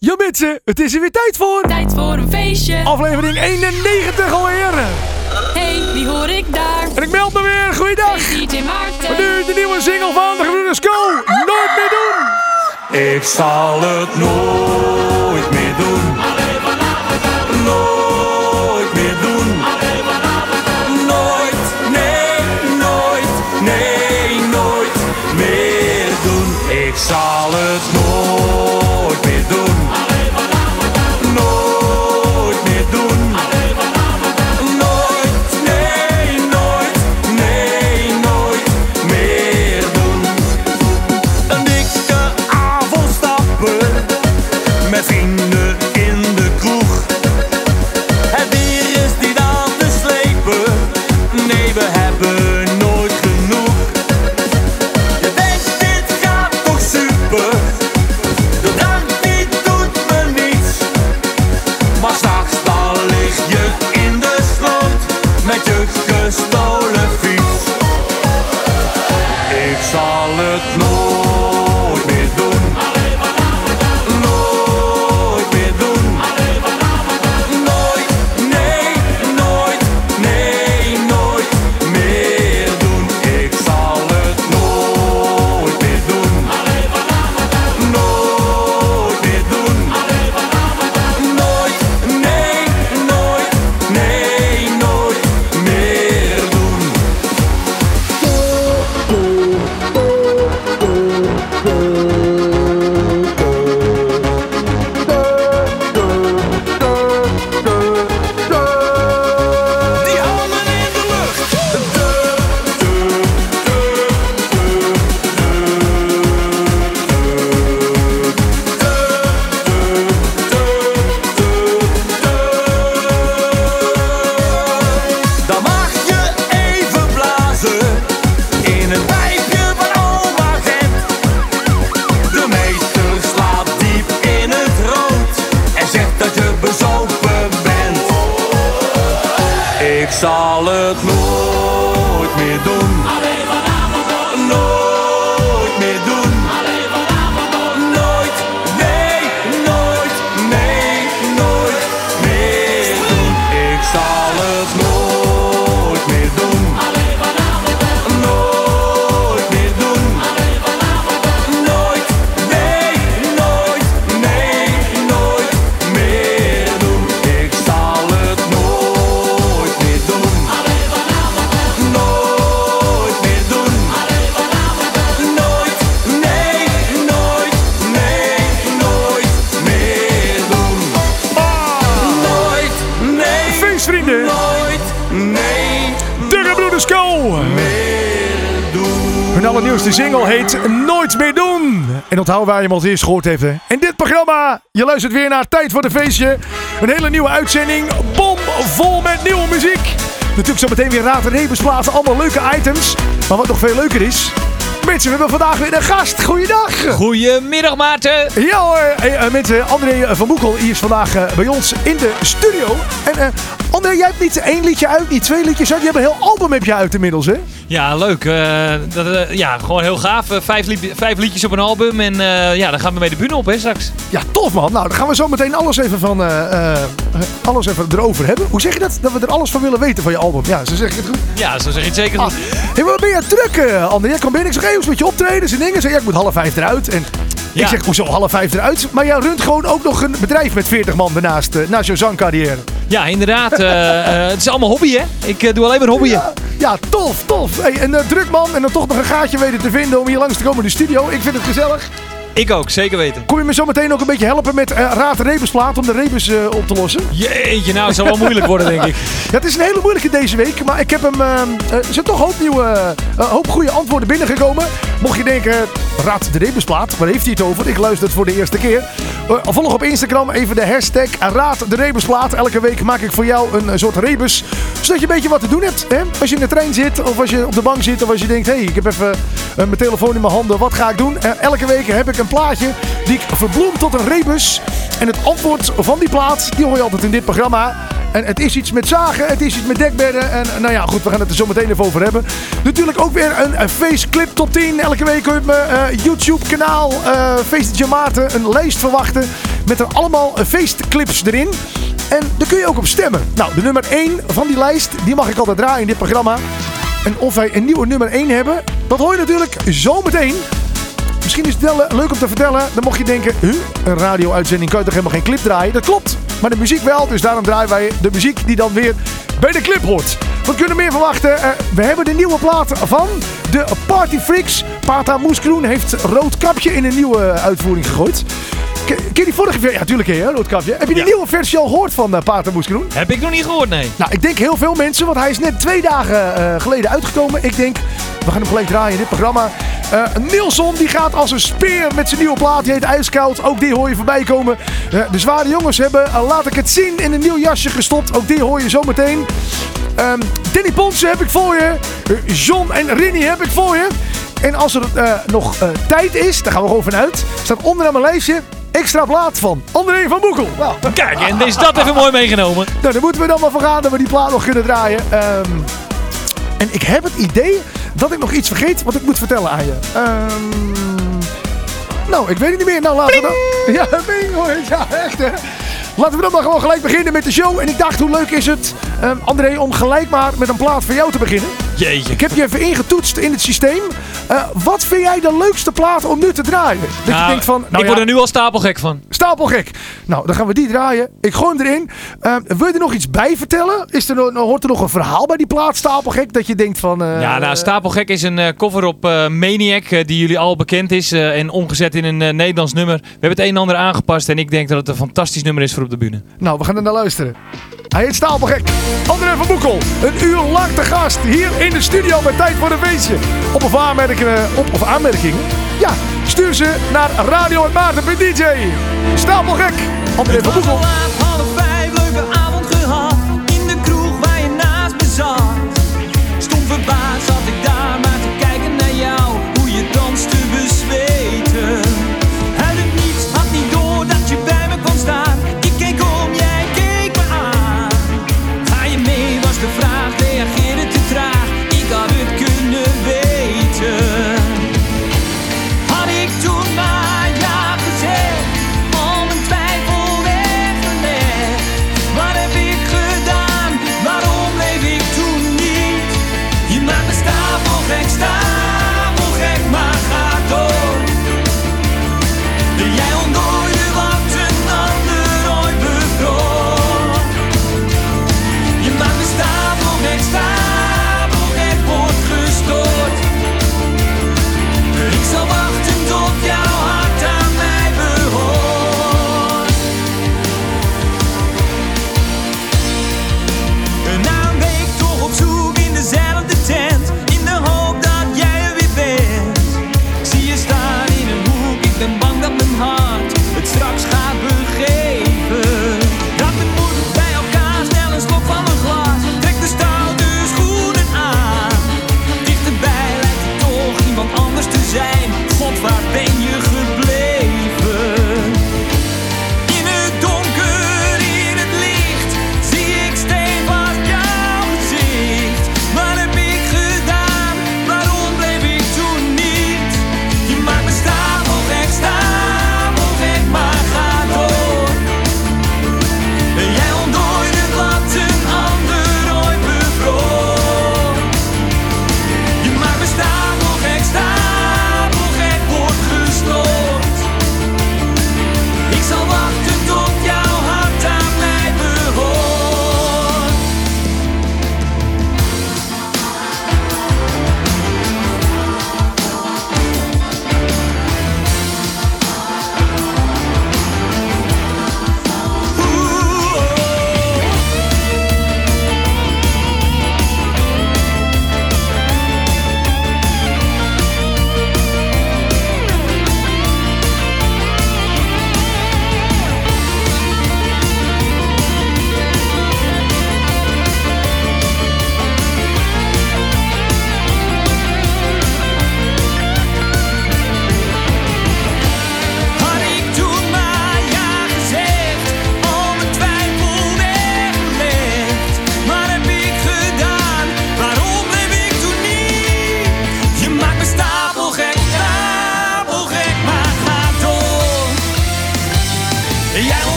Ja mensen, het is er weer tijd voor. Tijd voor een feestje. Aflevering 91 alweer. Hey, wie hoor ik daar? En ik meld me weer, goeiedag. DJ Maarten. Nu de nieuwe single van de Gebroeders Co. Nooit meer doen. Ik zal het nooit meer doen. Doen. En onthoud waar je hem als eerst gehoord heeft. hè. In dit programma, je luistert weer naar Tijd voor de Feestje. Een hele nieuwe uitzending, bomvol met nieuwe muziek. Natuurlijk zo meteen weer Raad en Rebus plaatsen, allemaal leuke items. Maar wat nog veel leuker is... Mensen, we hebben vandaag weer een gast. Goeiedag. Goedemiddag Maarten. Ja hoor, hey, eh, mensen, André van Boekel hier is vandaag eh, bij ons in de studio. En eh, André, jij hebt niet één liedje uit, niet twee liedjes uit. Je hebt een heel album heb je uit inmiddels, hè? Ja, leuk. eh, dat, eh, ja, gewoon heel gaaf. Eh, vijf, lied- vijf liedjes op een album. En ja, dan gaan we mee de bühne op hè, straks. Ja, tof man. Nou, dan gaan we zo meteen alles even van alles even erover hebben. Hoe zeg je dat? Dat we er alles van willen weten van je album. Ja, zo zeg ik het goed. Ja, zo zeg je het zeker. Ah, goed. hey, wat ben je druk, André? Jij kwam binnen. Ik zeg, hey, met je optreden? Zijn dingen. Zeg, ja, ik moet half vijf eruit. En ik zeg, hoezo half vijf eruit? Maar jij runt gewoon ook nog een bedrijf met 40 man daarnaast, eh, naast jouw zangcarrière. Ja, inderdaad. eh, eh, het is allemaal hobby hè. Ik doe alleen maar hobbyen. Ja, tof, tof. Hey, een druk man en dan toch nog een gaatje weten te vinden om hier langs te komen in de studio. Ik vind het gezellig. Ik ook, zeker weten. Kom je me zo meteen ook een beetje helpen met eh Raad Rebusplaat om de rebus eh, op te lossen? Jeetje, nou, het zal wel moeilijk worden denk ik. Ja, het is een hele moeilijke deze week, maar ik heb hem. eh, er zijn toch een hoop nieuwe, een hoop goede antwoorden binnengekomen. Mocht je denken, Raad de Rebusplaat, waar heeft hij het over? Ik luister het voor de eerste keer. Volg op Instagram even de hashtag Raad de Rebusplaat. Elke week maak ik voor jou een, soort rebus, zodat je een beetje wat te doen hebt. Hè? Als je in de trein zit, of als je op de bank zit, of als je denkt, hé, hey, ik heb even mijn telefoon in mijn handen, wat ga ik doen? Elke week heb ik een plaatje die ik verbloem tot een rebus. En het antwoord van die plaat, die hoor je altijd in dit programma. En het is iets met zagen, het is iets met dekbedden. En nou ja, goed, we gaan het er zo meteen even over hebben. Natuurlijk ook weer een, een faceclip top 10. Elke week op mijn eh, YouTube kanaal uh, Feestje Maarten een lijst verwachten. Met er allemaal eh, feestclips erin. En daar kun je ook op stemmen. Nou, de nummer 1 van die lijst, die mag ik altijd draaien in dit programma. En of wij een nieuwe nummer 1 hebben, dat hoor je natuurlijk zo meteen. Misschien is het eh, leuk om te vertellen. Dan mocht je denken, huh, een radio-uitzending kan je toch helemaal geen clip draaien? Dat klopt, maar de muziek wel. Dus daarom draaien wij de muziek die dan weer bij de clip hoort. Wat kunnen we meer verwachten? Uh, we hebben de nieuwe plaat van de Party Freaks. Pata Moeskroen heeft rood kapje in een nieuwe uitvoering gegooid. Ken je die vorige versie? Ja, natuurlijk hè, Roodkapje. Heb je die Ja. nieuwe versie al gehoord van uh, Pater Moeskroen? Heb ik nog niet gehoord, nee. Nou, ik denk heel veel mensen, want hij is net twee dagen eh, geleden uitgekomen. Ik denk, we gaan hem gelijk draaien in dit programma. Eh Nilsson, die gaat als een speer met zijn nieuwe plaat. Die heet IJskoud. Ook die hoor je voorbij komen. Eh, de zware jongens hebben, eh, laat ik het zien, in een nieuw jasje gestopt. Ook die hoor je zo meteen. Ehm, Danny Ponsen heb ik voor je. John en Rinnie heb ik voor je. En als er nog eh, tijd is, daar gaan we gewoon vanuit. Staat onderaan mijn lijstje extra plaat van André van Boekel. Nou, Kijk, en is dat even mooi meegenomen. nou, daar moeten we dan maar voor gaan dat we die plaat nog kunnen draaien. Ehm, en ik heb het idee dat ik nog iets vergeet wat ik moet vertellen aan je. Ehm, nou, ik weet het niet meer. Nou, laten we dan... Ja, bing hoor. Ja, echt hè. Laten we dan maar gewoon gelijk beginnen met de show. En ik dacht, hoe leuk is het, ehm, André, om gelijk maar met een plaat voor jou te beginnen. Jeetje. Ik heb je even ingetoetst in het systeem. Eh, wat vind jij de leukste plaat om nu te draaien? Dat je Nou, denkt van, nou ik ja, word er nu al stapelgek van. Stapelgek. Nou, dan gaan we die draaien. Ik gooi hem erin. Eh, wil je er nog iets bij vertellen? Is er nog, hoort er nog een verhaal bij die plaat Stapelgek? Dat je denkt van... eh, Ja, nou, Stapelgek is een eh, cover op Maniac, die jullie al bekend is. en omgezet in een Nederlands nummer. We hebben het een en ander aangepast en ik denk dat het een fantastisch nummer is voor op de bühne. Nou, we gaan er naar luisteren. Hij heet Stapelgek. André van Boekel. Een uur lang te gast hier in de studio met Tijd voor een Feestje. Op of aanmerkingen, op of aanmerkingen? Ja, stuur ze naar radio.maarten.dj. Stapelgek. André van Boekel. In de kroeg waar je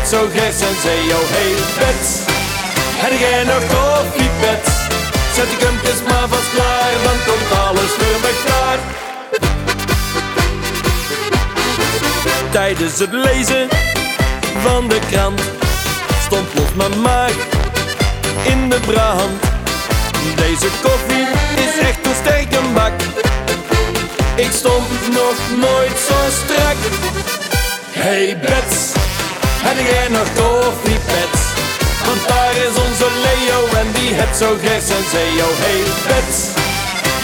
en zo graag zijn zeo. Hey Bets, heb jij nog koffiepets? Zet die kumpjes maar vast klaar, dan komt alles voor me klaar. Tijdens het lezen van de krant stond los mijn maag in de brand. Deze koffie is echt een sterke bak. Ik stond nog nooit zo strak. Hey Bets, heb jij nog koffiepets? Want daar is onze Leo en die het zo graag zijn zeo. Hey Bets,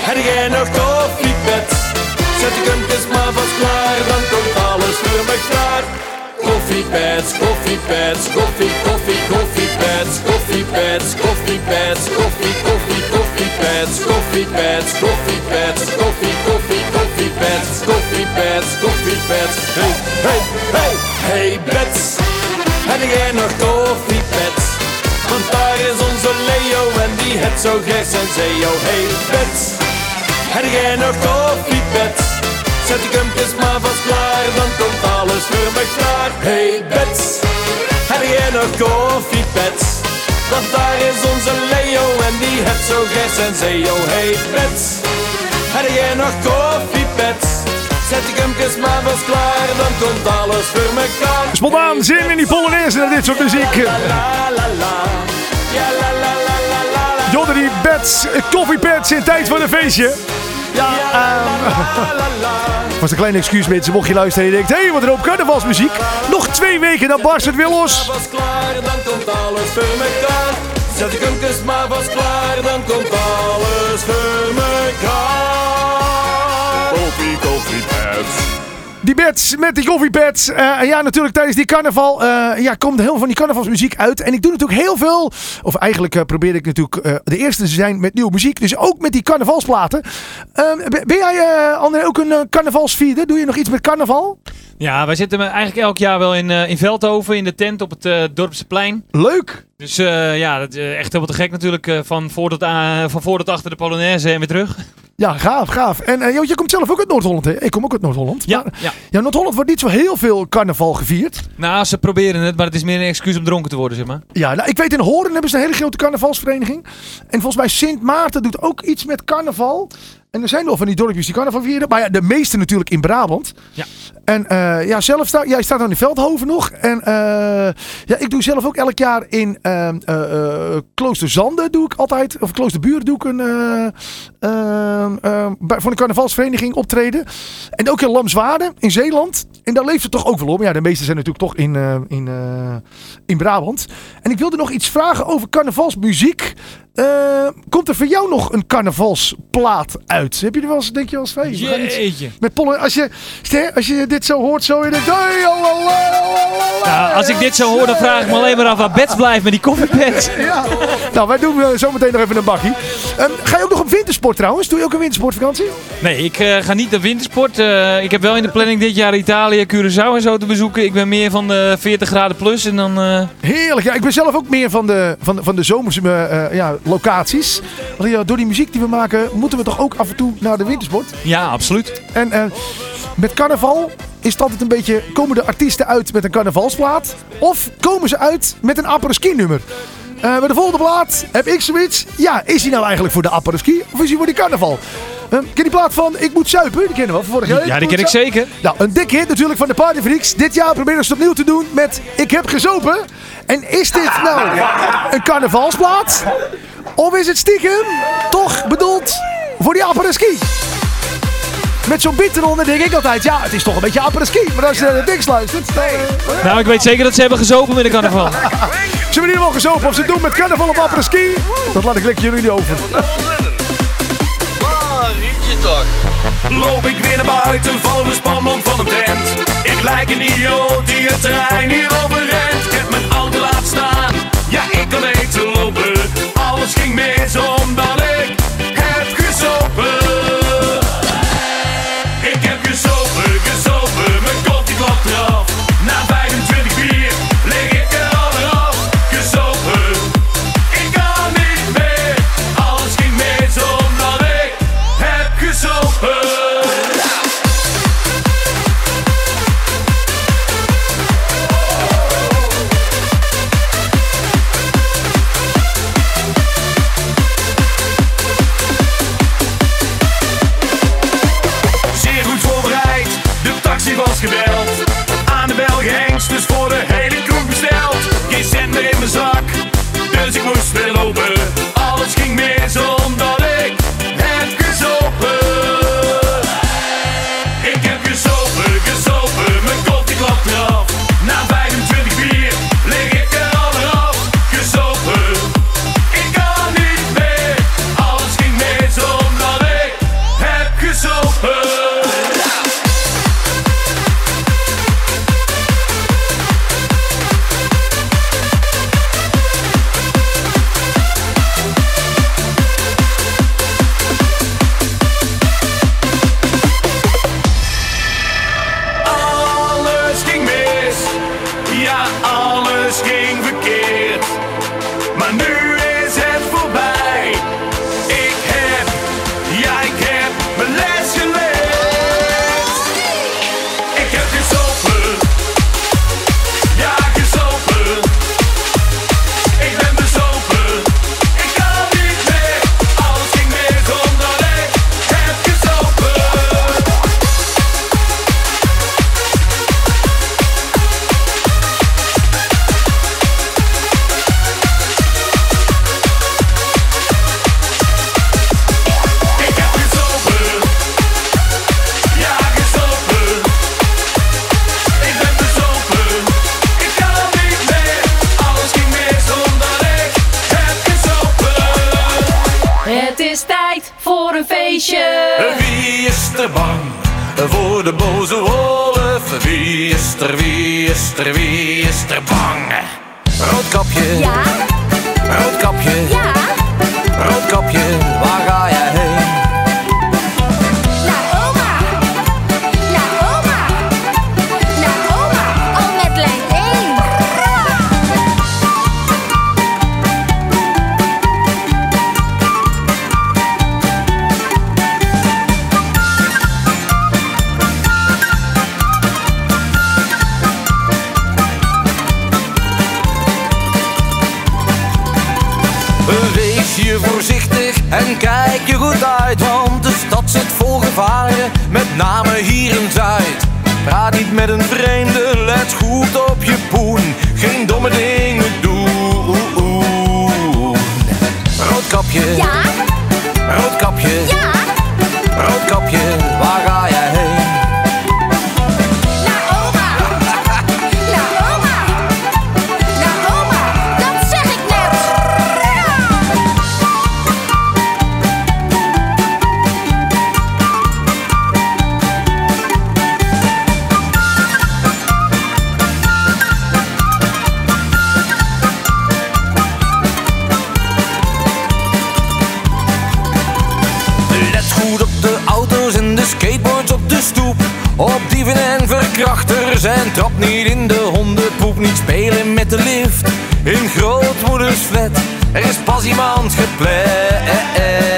heb jij nog koffiepets? Zet de kumpjes maar vast klaar, dan komt alles voor me klaar. Koffiepads, koffiepads, koffie, koffie, koffiepads, koffiepads, koffiepads, koffie, koffie, koffiepads, koffiepads, koffiepads, koffie, koffie, koffiepads, koffiepads, koffiepads. Hey, hey, hey, hey Bets, heb jij nog koffiepads? Want daar is onze Leo en die het zo graag zijn zeo. Hey Bets, heb jij nog koffiepads? Zet die kumpjes maar vast klaar, dan komt alles voor me klaar. Hey Bets, heb jij nog koffiepets? Want daar is onze Leo en die het zo graag zijn zeo. Hey Bets, heb jij nog koffiepets? Zet die kumpjes maar vast klaar, dan komt alles voor me klaar. Spontaan zin in die Polonaise naar dit soort muziek. Jodder die beds, koffiepads in tijd voor een feestje. Ja, was een klein excuus mensen, mocht je luisteren en je denkt... Hé, hey, wat een hoop carnavalsmuziek. Nog twee weken, dan barst het weer los. was klaar, dan komt alles voor mekaar. Zet de kumpjes maar vast klaar, dan komt alles Die beds met die koffiepads. Eh, ja, natuurlijk tijdens die carnaval eh, ja, komt heel veel van die carnavalsmuziek uit. En ik doe natuurlijk heel veel. Of eigenlijk eh, probeer ik natuurlijk de eerste te zijn met nieuwe muziek. Dus ook met die carnavalsplaten. Ehm, ben jij, André, ook een uh, carnavalsvierder? Doe je nog iets met carnaval? Ja, wij zitten eigenlijk elk jaar wel in, in Veldhoven in de tent op het eh Dorpse plein. Leuk. Dus ja, dat, echt helemaal te gek natuurlijk. van, voor tot van voor tot achter de Polonaise en weer terug. Ja, gaaf, gaaf. En joh, je komt zelf ook uit Noord-Holland, hè? Ik kom ook uit Noord-Holland. Ja, Maar, ja. ja, Noord-Holland wordt niet zo heel veel carnaval gevierd. Nou, ze proberen het, maar het is meer een excuus om dronken te worden, zeg maar. Ja, nou, ik weet in Horen hebben ze een hele grote carnavalsvereniging. En volgens mij Sint Maarten doet ook iets met carnaval. En er zijn wel van die dorpjes die carnaval vieren. Maar ja, de meeste natuurlijk in Brabant. Ja. En eh, ja, zelf sta, jij staat dan in Veldhoven nog. En eh, ja, ik doe zelf ook elk jaar in ehm, eh, eh, Kloosterzande doe ik altijd. Of Kloosterburen doe ik een, eh, ehm, ehm, bij, voor een carnavalsvereniging optreden. En ook in Lamswaarde in Zeeland. En daar leeft het toch ook wel om. Ja, de meeste zijn natuurlijk toch in, in, in Brabant. En ik wilde nog iets vragen over carnavalsmuziek. Komt er voor jou nog een carnavalsplaat uit? Heb je er wel eens, denk je wel eens van? Jeetje. Met pollen, als je, als je dit zo hoort, zo je denkt... Hey, Nou, als ik dit zo hoor, dan vraag ik me alleen maar af waar Bets blijft met die koffiepads. Ja. Nou, wij doen eh, zo meteen nog even een bakkie. Ehm, ga je ook nog op wintersport trouwens? Doe je ook een wintersportvakantie? Nee, ik eh, ga niet naar wintersport. Eh, ik heb wel in de planning dit jaar Italië, Curaçao en zo te bezoeken. Ik ben meer van de 40 graden plus en dan... Heerlijk. Ja, ik ben zelf ook meer van de, van van de zomerse ja, locaties. Want ja, door die muziek die we maken, moeten we toch ook af en toe naar de wintersport. ja, absoluut. En eh, met carnaval is het altijd een beetje... Komen de artiesten uit met een carnavalsplaat? Of komen ze uit met een apres-ski nummer? Eh, bij de volgende plaat heb ik zoiets. Ja, is hij nou eigenlijk voor de apres-ski of is hij voor die carnaval? Eh, ken je die plaat van Ik Moet Zuipen? Die kennen we van vorige week. Ja, die ken ik zeker. Nou, een dik hit natuurlijk van de Party Freaks. Dit jaar proberen ze het opnieuw te doen met Ik Heb Gezopen. En is dit nou een carnavalsplaat? Of is het stiekem toch bedoeld voor die apres-ski? Met zo'n beat eronder denk ik altijd, ja, het is toch een beetje apres-ski. Maar als je naar de dings luistert, eh, Nou, ik weet zeker dat ze hebben gezopen met de carnaval. Ze hebben hier wel gezopen of ze doen met carnaval op apres-ski. Dat laat ik lekker jullie over. Loop ik weer naar buiten, val mijn spanmond van de tent. Ik lijk een idioot die het terrein hier overrent. Ik heb mijn auto laten staan, ja ik kan eten lopen. Alles ging mis omdat en kijk je goed uit, want de stad zit vol gevaren, met name hier in Zuid. Praat niet met een vreemde, let goed op je poen, geen domme dingen doen. Roodkapje, Ja, roodkapje, ja, roodkapje, waar trap niet in de hondenpoep. Niet spelen met de lift in grootmoeders flat. Er is pas iemand gepland.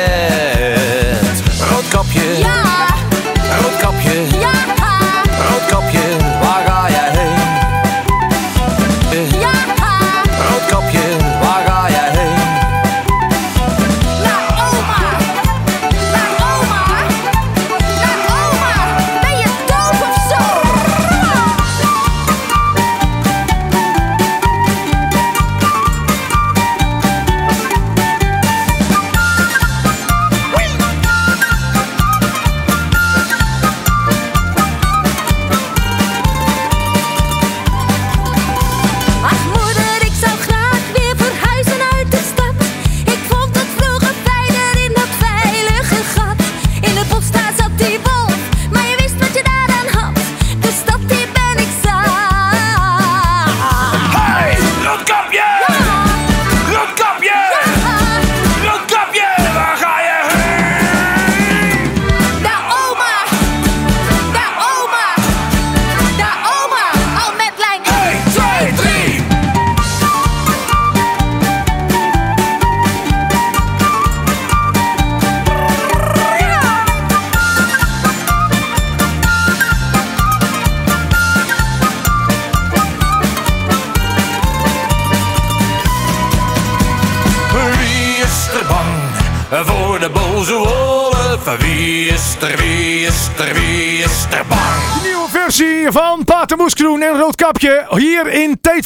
Roodkapje. Hier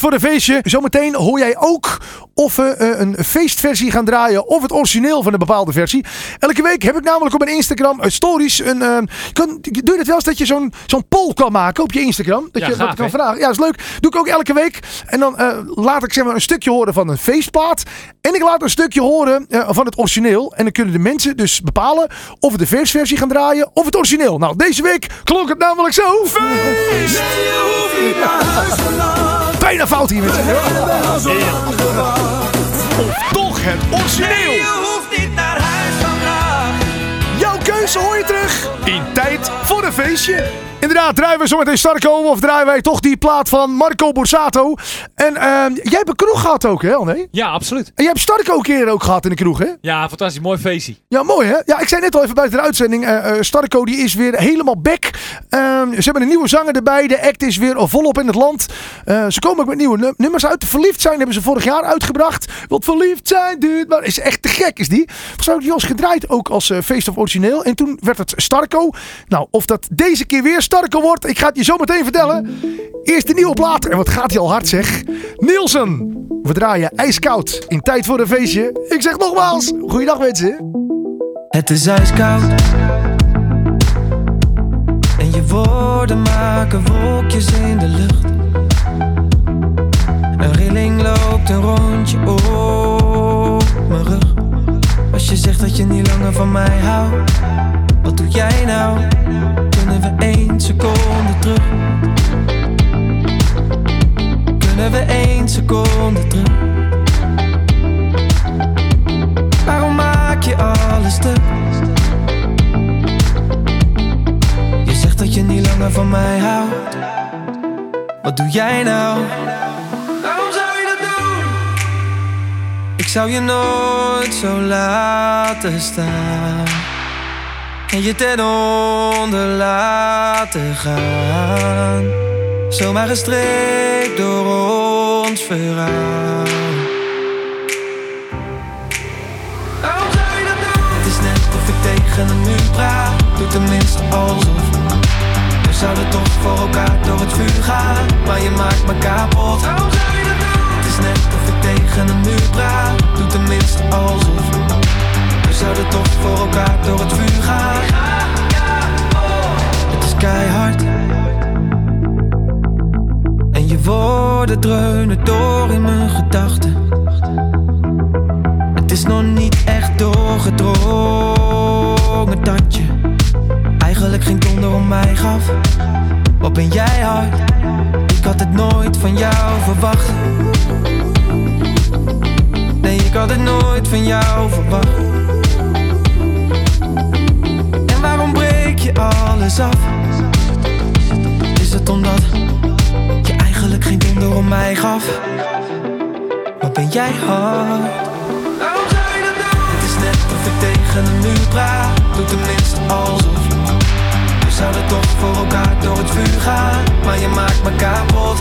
voor de Feestje. Zometeen hoor jij ook of we eh, een feestversie gaan draaien. Of het origineel van een bepaalde versie. Elke week heb ik namelijk op mijn Instagram eh, stories. Een, kan, doe je het wel eens dat je zo'n zo'n poll kan maken op je Instagram? Dat Ja, je gaaf, dat kan vragen. Ja, dat is leuk. Doe ik ook elke week. En dan eh, laat ik zeg maar een stukje horen van een feestplaat. En ik laat een stukje horen van het origineel. En dan kunnen de mensen dus bepalen of we de feestversie gaan draaien of het origineel. Nou, deze week klonk het namelijk zo. Bijna fout hier met Toch het origineel. Je hoeft niet naar huis vandaag. Jouw keuze hoor je terug in tijd voor een feestje. Inderdaad, draaien we zometeen Starco of draaien wij toch die plaat van Marco Borsato. En ehm, jij hebt een kroeg gehad ook, hè, André? Ja, absoluut. En jij hebt Starco een keer ook gehad in de kroeg, hè? Ja, fantastisch. Mooi feestje. Ja, mooi hè? Ja, ik zei net al even buiten de uitzending. eh eh, Starco die is weer helemaal back. Ehm, ze hebben een nieuwe zanger erbij. De act is weer volop in het land. Eh, ze komen ook met nieuwe nu- nummers uit. Verliefd zijn hebben ze vorig jaar uitgebracht. Wat verliefd zijn duurt maar. Is echt te gek is die. Volgens mij was gedraaid ook als Feest of Origineel. En toen werd het Starco. Nou, of dat deze keer weer Starco wordt. Ik ga het je zo meteen vertellen. Eerst de nieuwe plaat. En wat gaat hij al hard zeg. Nielsen. We draaien ijskoud in tijd voor een feestje. Ik zeg nogmaals. Goeiedag mensen. Het is ijskoud En je woorden maken wolkjes in de lucht Een rilling loopt een rondje op mijn rug Als je zegt dat je niet langer van mij houdt Wat doe jij nou? Kunnen we één seconde terug? Kunnen we één seconde terug? Waarom maak je alles stuk? Je zegt dat je niet langer van mij houdt. Wat doe jij nou? Waarom zou je dat doen? Ik zou je nooit zo laten staan. En je ten onder laten gaan. Zomaar gestreekt door ons verhaal. Waarom zou je dat doen? Het is net of ik tegen een muur praat. Doe tenminste alsof. We zouden toch voor elkaar door het vuur gaan. Maar je maakt me kapot. Waarom zou je dat doen? Het is net of ik tegen een muur praat. Doe tenminste alsof. Zouden toch voor elkaar door het vuur gaan. Het is keihard. En je woorden dreunen door in mijn gedachten. Het is nog niet echt doorgedrongen dat je eigenlijk geen donder om mij gaf. Wat ben jij hard? Ik had het nooit van jou verwacht. Nee, ik had het nooit van jou verwacht. Je alles af? Is het omdat je eigenlijk geen donder om mij gaf? Wat ben jij hard? Het is net of ik tegen een muur praat. Doe tenminste alsof. We zouden toch voor elkaar door het vuur gaan. Maar je maakt me kapot.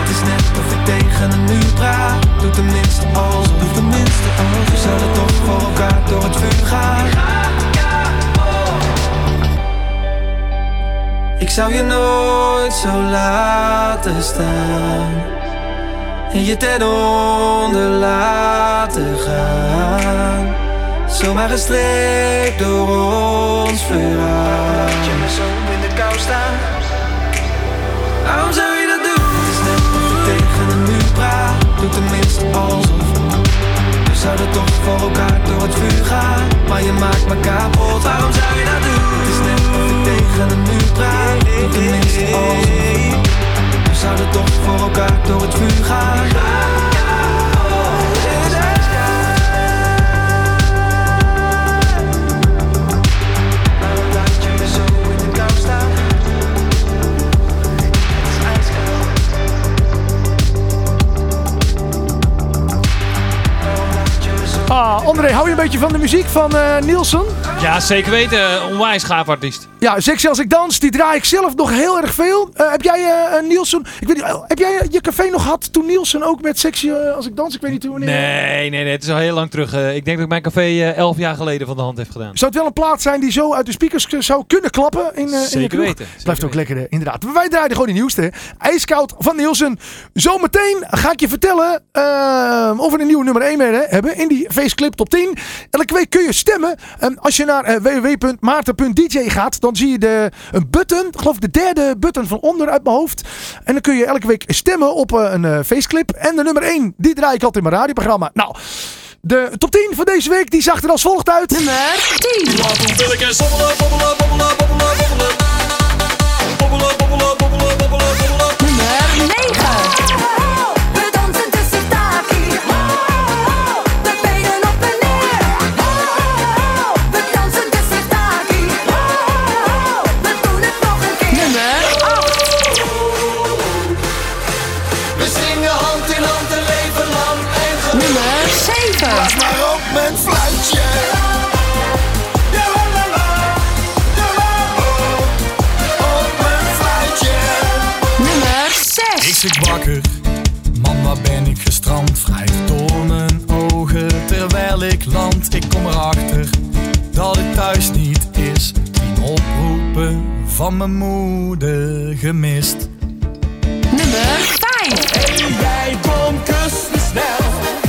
Het is net of ik tegen een muur praat. Doe tenminste alsof. Tenminste alsof. We zouden toch voor elkaar door het vuur gaan. Ik zou je nooit zo laten staan en je ten onder laten gaan. Zomaar gestreept door ons verhaal. Laat je me zo in de kou staan. Waarom zou je dat doen? Het is net of je tegen een muur praat. Doe tenminste alsof. We zouden toch voor elkaar door het vuur gaan. Maar je maakt me kapot. Waarom zou je praat. Tenminste alsof. We zouden toch voor elkaar door het vuur gaan. Ah, André, hou je een beetje van de muziek van eh, Nielsen? Ja, zeker weten. Onwijs gaaf artiest. Ja, Sexy als ik dans, die draai ik zelf nog heel erg veel. Eh, heb jij eh, Nielsen, ik weet niet, eh, heb jij je café nog gehad toen Nielsen ook met Sexy als ik dans? Ik weet niet hoe wanneer. Nee, nee, nee. Het is al heel lang terug. Ik denk dat ik mijn café elf jaar geleden van de hand heb gedaan. Zou het wel een plaat zijn die zo uit de speakers zou kunnen klappen in, eh in Zeker kroeg? weten. Blijft Zeker ook lekker, inderdaad. Maar Wij draaien gewoon die nieuwste. IJskoud van Nielsen. Zometeen ga ik je vertellen of we een nieuwe nummer 1 meer hebben in die faceclip top 10. Elke week kun je stemmen. Als je naar eh, www.maarten.dj gaat, dan zie je de, een button. Ik geloof de derde button van onder uit mijn hoofd. En dan kun je elke week stemmen op eh, een eh, faceclip. En de nummer 1, die draai ik altijd in mijn radioprogramma. Nou... De top 10 van deze week die zag er als volgt uit. Nummer 10. Nummer 9. Mijn fluitje. Ja, la, la, la. Ja, la, la. Op mijn fluitje. Nummer Ik 6. zit wakker, man waar ben ik gestrand? Wrijf door mijn ogen terwijl ik land. Ik kom erachter dat het thuis niet is. Tien oproepen van mijn moeder gemist. Nummer 5. Hey, jij kom, kus me snel.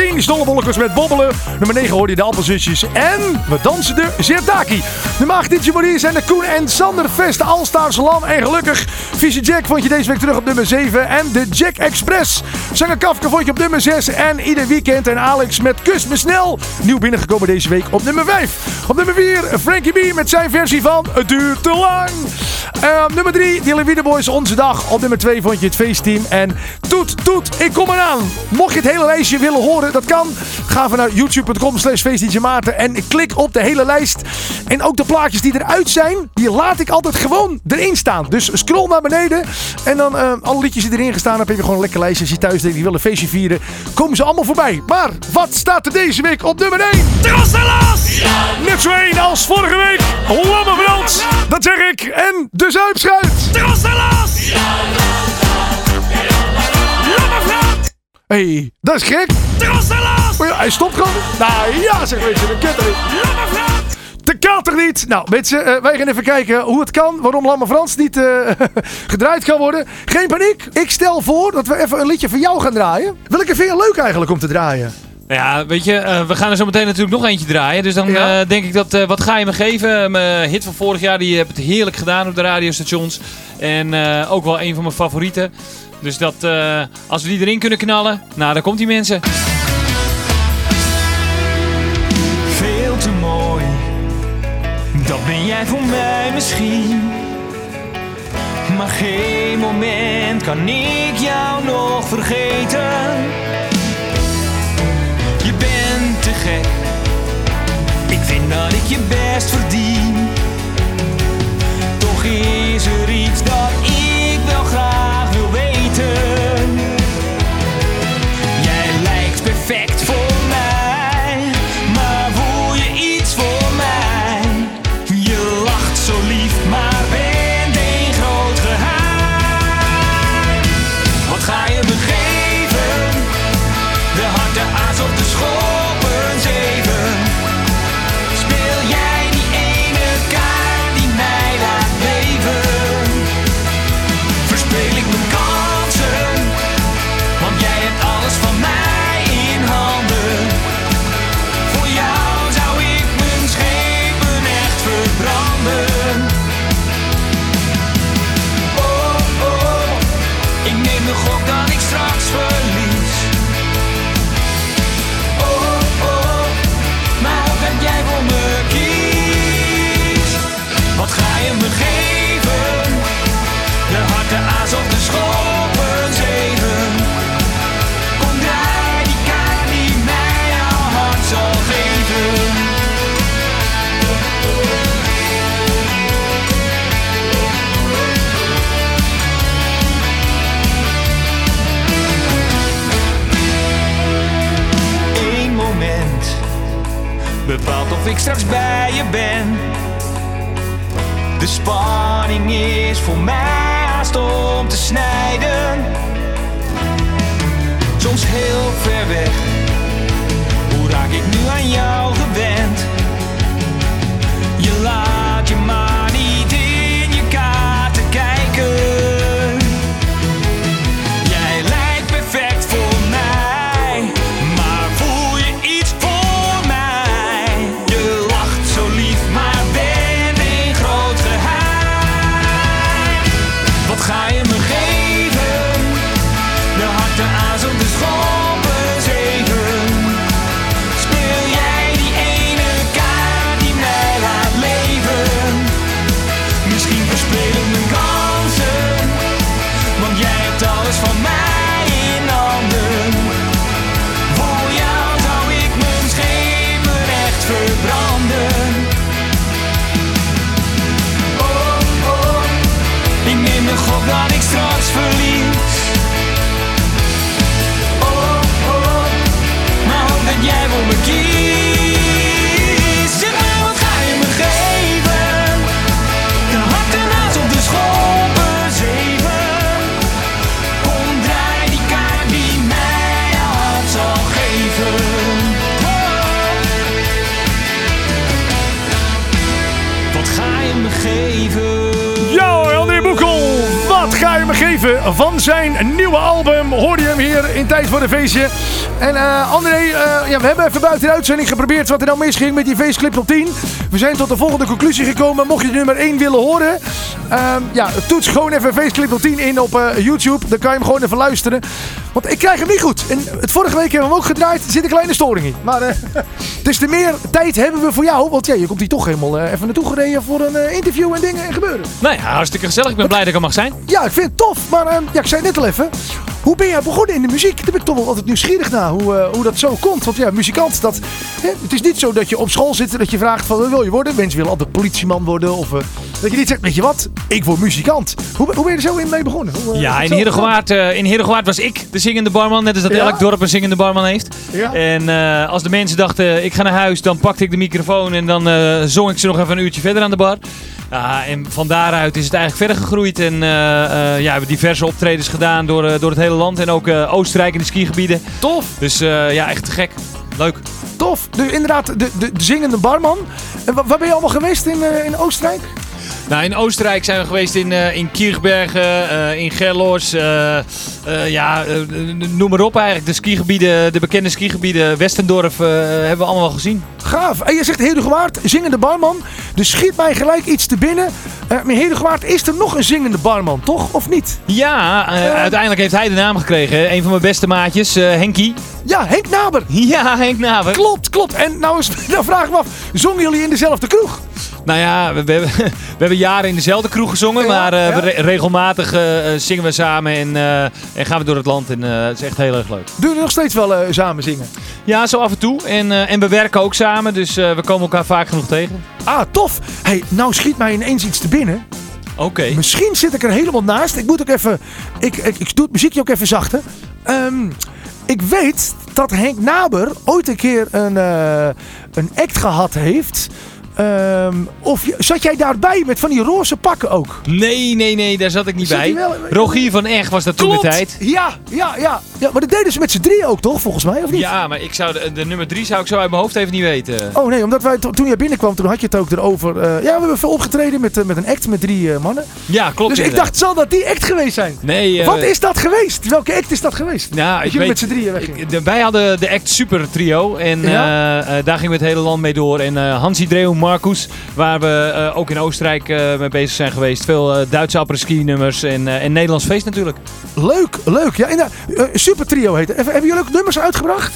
10 die stollebolletjes met bobbelen. Nummer 9 hoorde je de appelzusjes. En we dansen de Zertaki. De Maag Ditje Marie zijn de Koen en Sander Vest, Alstars, Lam en Gelukkig. Vieze Jack vond je deze week terug op nummer 7. En de Jack Express. Zanger Kafka vond je op nummer 6. En ieder weekend en Alex met Kus me snel. Nieuw binnengekomen deze week op nummer 5. Op nummer 4 Frankie B met zijn versie van Het duurt te lang. Op nummer 3 Dylan Wiedeboys Onze Dag. Op nummer 2 vond je het feestteam. En Toet Toet, ik kom eraan. Mocht je het hele lijstje willen horen, dat kan. Ga even naar youtube.com slash feestdjmaarten en klik op de hele lijst. En ook de plaatjes die eruit zijn, die laat ik altijd gewoon erin staan. Dus scroll naar beneden en dan eh, alle liedjes die erin gestaan hebben, heb je gewoon een lekker lijstje. Als je thuis denkt, die wil een feestje vieren, komen ze allemaal voorbij. Maar wat staat er deze week op nummer 1? Trasselas! Net zo één als vorige week. Lamme Frans, dat zeg ik. En de Zuipschuit. Trasselas! Lamme Frans! Hé, hey, dat is gek. Trasselas! Oh ja, hij stopt gewoon. Nou ja, zeg weet je, dat kent niet. Kan toch niet? Nou, mensen, eh, wij gaan even kijken hoe het kan. Waarom Lamme Frans niet eh, gedraaid kan worden. Geen paniek. Ik stel voor dat we even een liedje voor jou gaan draaien. Welke vind je leuk eigenlijk om te draaien? Nou Ja, weet je, eh, we gaan er zo meteen natuurlijk nog eentje draaien. Dus dan Ja. eh, denk ik dat, eh, wat ga je me geven? Mijn hit van vorig jaar, die heb het heerlijk gedaan op de radiostations. En eh, ook wel een van mijn favorieten. Dus dat, eh, als we die erin kunnen knallen, nou, dan komt die mensen. Veel te mooi, dat ben jij voor mij misschien. Maar geen moment kan ik jou nog vergeten. Ik vind dat ik je best verdien. Toch is er iets dat ik bepaalt of ik straks bij je ben. De spanning is voor mij haast om te snijden. Soms heel ver weg. Hoe raak ik nu aan jou van zijn nieuwe album? Hoorde je hem hier in Tijd voor de Feestje. En eh, André, eh, ja, we hebben even buiten de uitzending geprobeerd wat er nou misging met die feestclip op 10. We zijn tot de volgende conclusie gekomen. Mocht je nummer 1 willen horen, ehm, ja, toets gewoon even feestclip op 10 in op eh, YouTube. Dan kan je hem gewoon even luisteren. Want ik krijg hem niet goed. En het vorige week hebben we hem ook gedraaid. Er zit een kleine storing in. Maar eh, dus te meer tijd hebben we voor jou. Want ja, je komt hier toch helemaal eh, even naartoe gereden voor een eh, interview en dingen en gebeuren. Nou ja, hartstikke gezellig. Ik ben blij dat ik er mag zijn. Ja, ik vind het tof. Maar ehm, ja, ik zei net al even. Hoe ben jij begonnen in de muziek? Daar ben ik toch wel altijd nieuwsgierig naar. Hoe, eh, hoe dat zo komt. Want ja, muzikant, dat, hè, het is niet zo dat je op school zit en dat je vraagt van wat wil je worden? Mensen willen altijd politieman worden. Of eh, dat je niet zegt, weet je wat? Ik word muzikant. Hoe, hoe ben je er zo in mee begonnen? Hoe, eh, Ja, in Herengewaard, in Herengewaard was ik de zingende barman. Net als dat Ja? elk dorp een zingende barman heeft. Ja. En als de mensen dachten, ik ga naar huis, dan pakte ik de microfoon en dan zong ik ze nog even een uurtje verder aan de bar. Ja, en van daaruit is het eigenlijk verder gegroeid. En eh, ja, we hebben diverse optredens gedaan door, eh, door het hele land. En ook Oostenrijk in de skigebieden. Tof, Dus ja, echt te gek. Leuk. tof. Dus inderdaad, de, de, de zingende barman. En wa- waar ben je allemaal geweest in, in Oostenrijk? Nou, in Oostenrijk zijn we geweest in, eh in Kirchbergen, eh, in Gerlos. eh, ja, noem maar op eigenlijk. De skigebieden, de bekende skigebieden. Westendorf hebben we allemaal wel gezien. Gaaf. En je zegt Hedegewaard, zingende barman. Dus schiet mij gelijk iets te binnen. Maar Hedegewaard, is er nog een zingende barman, toch? Of niet? Ja, uiteindelijk heeft hij de naam gekregen. Een van mijn beste maatjes, Henkie. Ja, Henk Naber. Ja, Henk Naver. Klopt, klopt. En nou, eens, nou vraag ik me af, zongen jullie in dezelfde kroeg? Nou ja, we, we, hebben, we hebben jaren in dezelfde kroeg gezongen. Maar eh, we re- regelmatig eh, eh, zingen we samen en, en gaan we door het land. En het is echt heel erg leuk. Doen jullie nog steeds wel samen zingen? Ja, zo af en toe. En, en we werken ook samen, dus we komen elkaar vaak genoeg tegen. Ah, tof. Hey, nou schiet mij ineens iets te binnen. Oké. Misschien zit ik er helemaal naast. Ik moet ook even... Ik, ik, ik doe het muziekje ook even zachter. Ehm, ik weet dat Henk Naber ooit een keer een, een act gehad heeft. Ehm, of zat jij daarbij met van die roze pakken ook? Nee, nee, nee, daar zat ik niet Zat bij. wel- Rogier van Eg was dat toen de tijd. Ja, ja, ja, ja. Maar dat deden ze met z'n drieën ook toch, volgens mij, of niet? Ja, maar ik zou de, de nummer drie zou ik zo uit mijn hoofd even niet weten. Oh nee, omdat wij to- toen jij binnenkwam, toen had je het ook erover. eh, ja, we hebben veel opgetreden met, eh, met een act met drie eh, mannen. Ja, klopt. dus ik dacht, zal dat die act geweest zijn? Nee, Wat is dat geweest? Welke act is dat geweest? Nou, dat ik jullie weet, met z'n drieën weggingen. wij hadden de Act Super Trio en Ja? daar gingen we het hele land mee door. En eh Hansi Dreu Marcus, waar we eh, ook in Oostenrijk eh, mee bezig zijn geweest. Veel eh, Duitse apres-ski nummers en, en Nederlands feest natuurlijk. Leuk, leuk. Ja, inderdaad. Super Trio heet het. Hebben jullie ook nummers uitgebracht?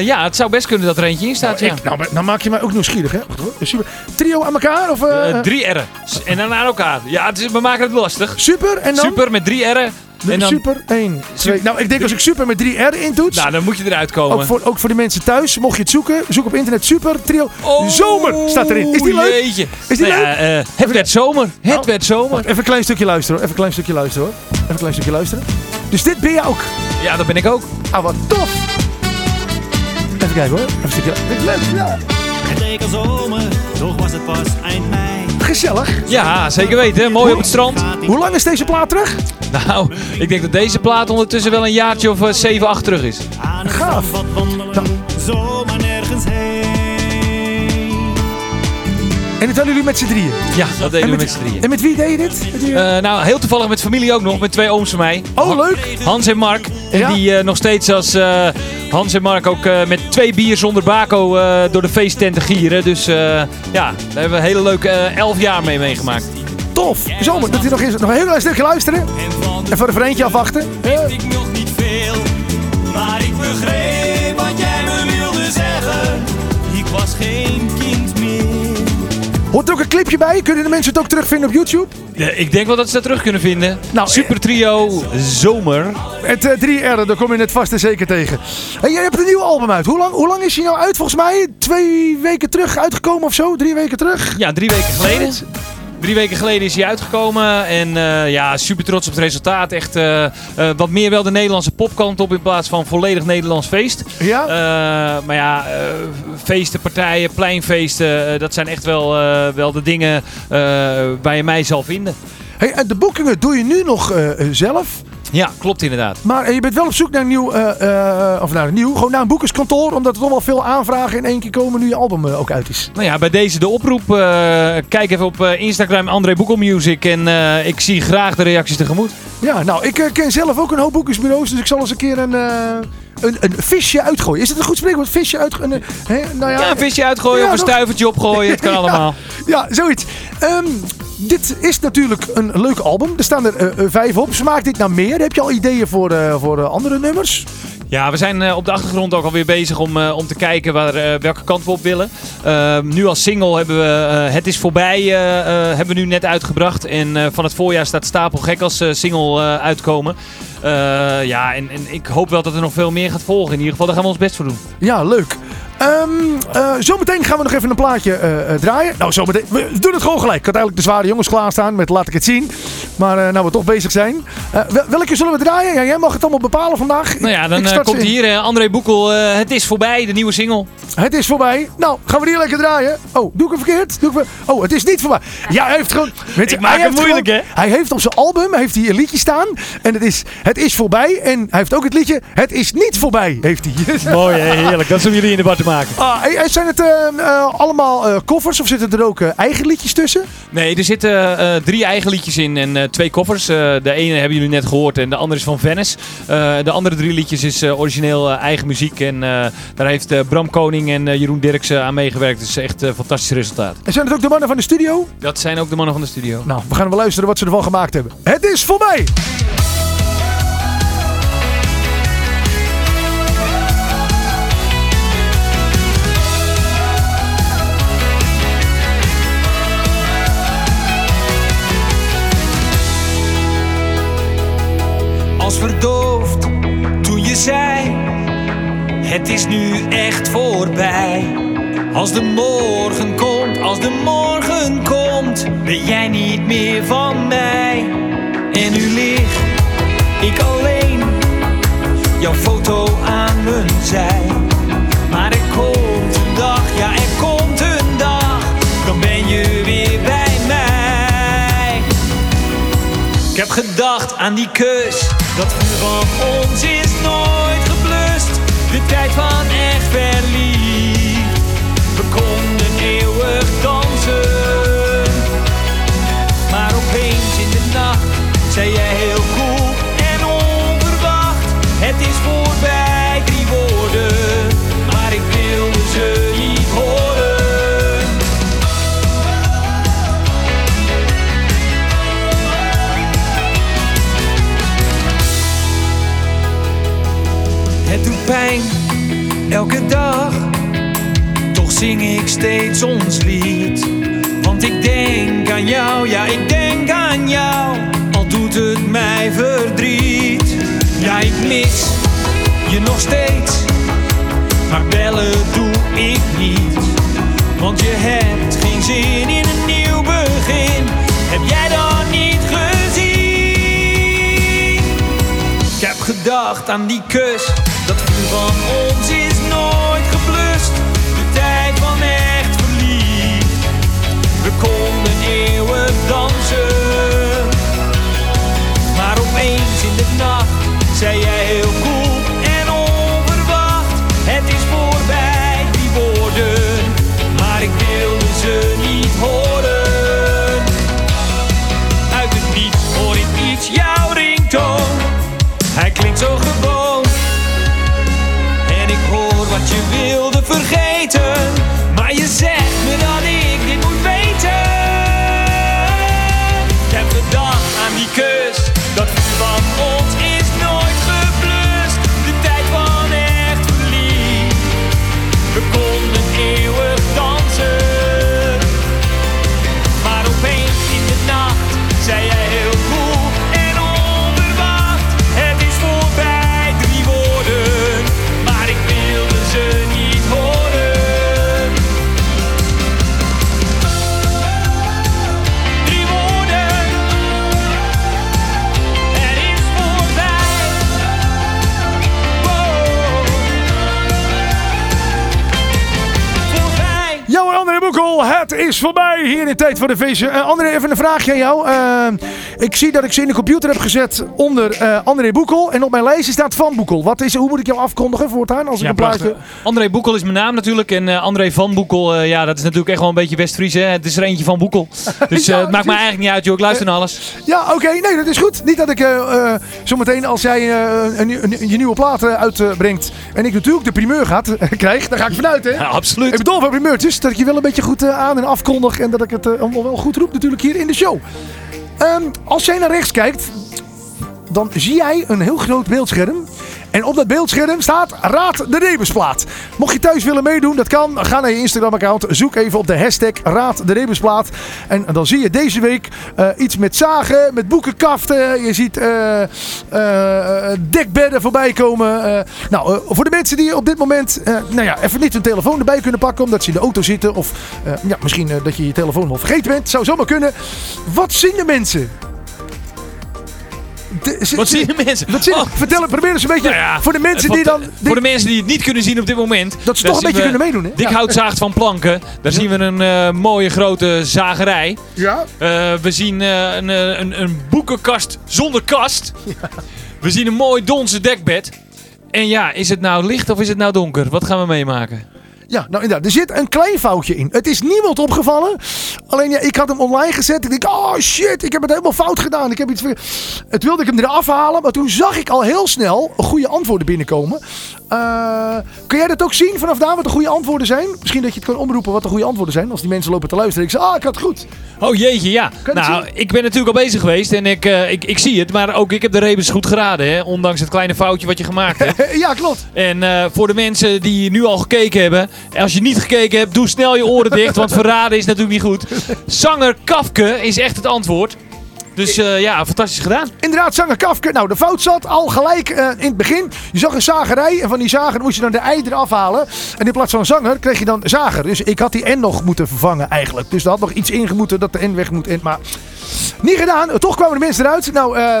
Ja, het zou best kunnen dat er eentje in staat, ja. Ik, nou, nou maak je mij ook nieuwsgierig, hè? Hoor. Super. Trio aan elkaar? Of, drie R'en. S- En dan aan elkaar. Ja, is, we maken het lastig. super en dan? Super met drie R'en. En dan, Super 1, 2. Super- Nou, ik denk als ik super met 3 R intoets. nou, dan moet je eruit komen. ook, voor, ook voor de mensen thuis, mocht je het zoeken, zoek op internet Super Trio. Oh, Zomer staat erin. Is die leuk? Jeetje. Is die Nou ja, leuk? eh, het werd zomer. Het Nou, werd zomer. Wacht, even een klein stukje luisteren hoor. Even een klein stukje luisteren hoor. Even een klein stukje luisteren. Dus dit ben je ook. Ja, dat ben ik ook. Ah, wat tof. Even kijken hoor. Even een stukje. Dit is leuk. Ja. Het leek al zomer, toch was het pas eind mei. Gezellig. Ja, zeker weten. Mooi op het strand. Hoe lang is deze plaat terug? Nou, ik denk dat deze plaat ondertussen wel een jaartje of 7, 8 terug is. Gaaf. strand En dat hadden jullie met z'n drieën. Ja, dat deden we met z'n drieën. En met wie deed je dit? Eh, nou, heel toevallig met familie ook nog, met twee ooms van mij. oh, leuk. Hans en Mark. En Ja? die eh, nog steeds als eh, Hans en Mark ook eh, met twee bier zonder bako eh, door de feesttenten gieren. Dus eh, ja, daar hebben we een hele leuke eh, elf jaar mee meegemaakt. Tof. Zomer. Dat hij nog eens nog een heel klein stukje luisteren. En Even een refreintje afwachten. weet clipje bij? Kunnen de mensen het ook terugvinden op YouTube? Ja, ik denk wel dat ze dat terug kunnen vinden. Nou, Super trio Zomer. Het eh, 3R, daar kom je het vast en zeker tegen. Hey, jij hebt een nieuw album uit. Hoe lang, hoe lang is hij nou uit? Volgens mij twee weken terug uitgekomen of zo? Drie weken terug? Ja, drie weken geleden. Drie weken geleden is hij uitgekomen. En eh, ja, super trots op het resultaat. Echt eh, eh, wat meer wel de Nederlandse popkant op in plaats van volledig Nederlands feest. Ja? Maar ja, feesten, partijen, pleinfeesten, dat zijn echt wel, wel de dingen waar je mij zal vinden. Hey, de boekingen doe je nu nog zelf. Ja, klopt inderdaad. Maar eh, je bent wel op zoek naar een nieuw, eh, eh, of naar een nieuw, gewoon naar een boekerskantoor. Omdat er toch wel veel aanvragen in één keer komen nu je album ook uit is. Nou ja, bij deze de oproep. kijk even op Instagram André Boekel Music en ik zie graag de reacties tegemoet. Ja, nou, ik ken zelf ook een hoop boekersbureaus. Dus ik zal eens een keer een, een, een visje uitgooien. Is het een goed spreekwoord? Visje uitgooien? Nou ja, Ja, een visje uitgooien Ja, of een stuivertje opgooien, het kan allemaal. Ja, zoiets. Ehm, dit is natuurlijk een leuk album. Er staan er eh, eh, vijf op. Smaakt dit naar meer? Heb je al ideeën voor, eh, voor andere nummers? Ja, we zijn op de achtergrond ook alweer bezig om, om te kijken waar, welke kant we op willen. Eh, nu als single hebben we Het is voorbij hebben we nu net uitgebracht. En van het voorjaar staat Stapel Gek als single uitkomen. Ja, en, en ik hoop wel dat er nog veel meer gaat volgen. In ieder geval, daar gaan we ons best voor doen. Ja, leuk. Ehm eh, zometeen gaan we nog even een plaatje eh, eh, draaien. Nou, zometeen. We doen het gewoon gelijk. Ik had eigenlijk de zware jongens klaarstaan met laat ik het zien. Maar nou we toch bezig zijn. Wel- welke zullen we draaien? Ja, jij mag het allemaal bepalen vandaag. Nou ja, dan komt in. hier André Boekel. het is voorbij, de nieuwe single. Het is voorbij. Nou, gaan we die lekker draaien. Oh, doe ik hem verkeerd? Doe ik hem- Oh, het is niet voorbij. Ja, hij heeft gewoon... Mensen, Ik maak hij het heeft moeilijk, gewoon- Hij heeft op zijn album heeft hij een liedje staan. En het is Het is voorbij. En hij heeft ook het liedje Het is niet voorbij. Heeft hij. Mooi, hè? heerlijk. Dat om jullie in de bar te maken. Ah, zijn het eh, eh, allemaal eh, koffers of zitten er ook eh, eigen liedjes tussen? Nee, er zitten eh, drie eigen liedjes in en eh, twee koffers. Eh, de ene hebben jullie net gehoord en de andere is van Venice. Eh, de andere drie liedjes is eh, origineel eigen muziek. En eh, daar heeft eh, Bram Koning en eh, Jeroen Dirksen aan meegewerkt. Dus echt een fantastisch resultaat. En zijn het ook de mannen van de studio? Dat zijn ook de mannen van de studio. Nou, we gaan wel luisteren wat ze ervan gemaakt hebben. Het is voorbij! Verdoofd toen je zei: Het is nu echt voorbij. Als de morgen komt, als de morgen komt, ben jij niet meer van mij. En nu lig ik alleen, jouw foto aan mijn zij. Maar er komt een dag, ja, er komt een dag, dan ben je weer bij mij. Ik heb gedacht aan die kus, dat vuur van ons is nooit geblust. De tijd van echt Het doet pijn, elke dag. Toch zing ik steeds ons lied. Want ik denk aan jou, ja, ik denk aan jou. Al doet het mij verdriet. Ja, ik mis je nog steeds. Maar bellen doe ik niet. Want je hebt geen zin in een nieuw begin. Heb jij dat niet gezien? Ik heb gedacht aan die kus, van ons to be is voorbij hier in Tijd voor de Feestje. Eh, André, even een vraagje aan jou. Eh, ik zie dat ik ze in de computer heb gezet onder eh, André Boekel. En op mijn lijstje staat Van Boekel. Wat is, hoe moet ik jou afkondigen voortaan als ik een plaatje... André Boekel is mijn naam natuurlijk. En André van Boekel, ja, dat is natuurlijk echt wel een beetje West-Fries. Het is er eentje van Boekel. Dus Ja, het maakt me eigenlijk niet uit, joh. Ik luister naar alles. Ja, oké. Nee, dat is goed. Niet dat ik zometeen als jij een, een- je nieuwe plaat uitbrengt en ik natuurlijk de primeur gaat, krijg, daar ga ik vanuit, hè? Ja, absoluut. Ik bedoel van primeurtjes, dat ik je wel een beetje goed aan en afkondig en dat ik het eh, allemaal wel goed roep natuurlijk hier in de show. Ehm, als jij naar rechts kijkt, dan zie jij een heel groot beeldscherm. En op dat beeldscherm staat Raad de Rebusplaat. Mocht je thuis willen meedoen, dat kan. Ga naar je Instagram-account. Zoek even op de hashtag Raad de Rebusplaat. En dan zie je deze week eh, iets met zagen, met boekenkaften. Je ziet eh, eh, dekbedden voorbij komen. Nou, voor de mensen die op dit moment nou ja, even niet hun telefoon erbij kunnen pakken. Omdat ze in de auto zitten. Of ja, misschien dat je je telefoon wel vergeten bent. Zou zomaar kunnen. Wat zien de mensen? Wat ze- zien de mensen? wat zien, Oh, vertel, probeer eens een beetje nou ja, voor de mensen eh, die dan... Voor de mensen die het niet kunnen zien op dit moment. Dat ze toch een beetje we kunnen meedoen, hè? Dik Ja. houtzaagd van planken. Daar zien we een eh, mooie grote zagerij. Ja? Eh, we zien eh, een, eh, een, een boekenkast zonder kast. We zien een mooi donzen dekbed. En ja, is het nou licht of is het nou donker? Wat gaan we meemaken? Ja, nou inderdaad. Er zit een klein foutje in. Het is niemand opgevallen. Alleen ja, ik had hem online gezet. Ik denk, oh shit, ik heb het helemaal fout gedaan. Ik heb iets. Het wilde ik hem eraf halen. Maar toen zag ik al heel snel goede antwoorden binnenkomen. Eh, kun jij dat ook zien vanaf daar wat de goede antwoorden zijn? Misschien dat je het kan omroepen wat de goede antwoorden zijn. Als die mensen lopen te luisteren. Ik zeg, ah, ik had het goed. Oh jeetje, ja. Je Nou, ik ben natuurlijk al bezig geweest en ik, eh, ik, ik zie het. Maar ook ik heb de rebus goed geraden, hè. Ondanks het kleine foutje wat je gemaakt hebt. ja, klopt. En eh, voor de mensen die nu al gekeken hebben. Als je niet gekeken hebt, doe snel je oren dicht. Want verraden is natuurlijk niet goed. Zanger Kafke is echt het antwoord. Dus eh, ja, fantastisch gedaan. Inderdaad, zanger Kafke. Nou, de fout zat al gelijk eh, in het begin. Je zag een zagerij en van die zager moest je dan de ei eraf halen. En in plaats van zanger kreeg je dan zager. Dus ik had die N nog moeten vervangen eigenlijk. Dus er had nog iets ingemoeten dat de N weg moet. Maar niet gedaan. Toch kwamen de mensen eruit. Nou, eh,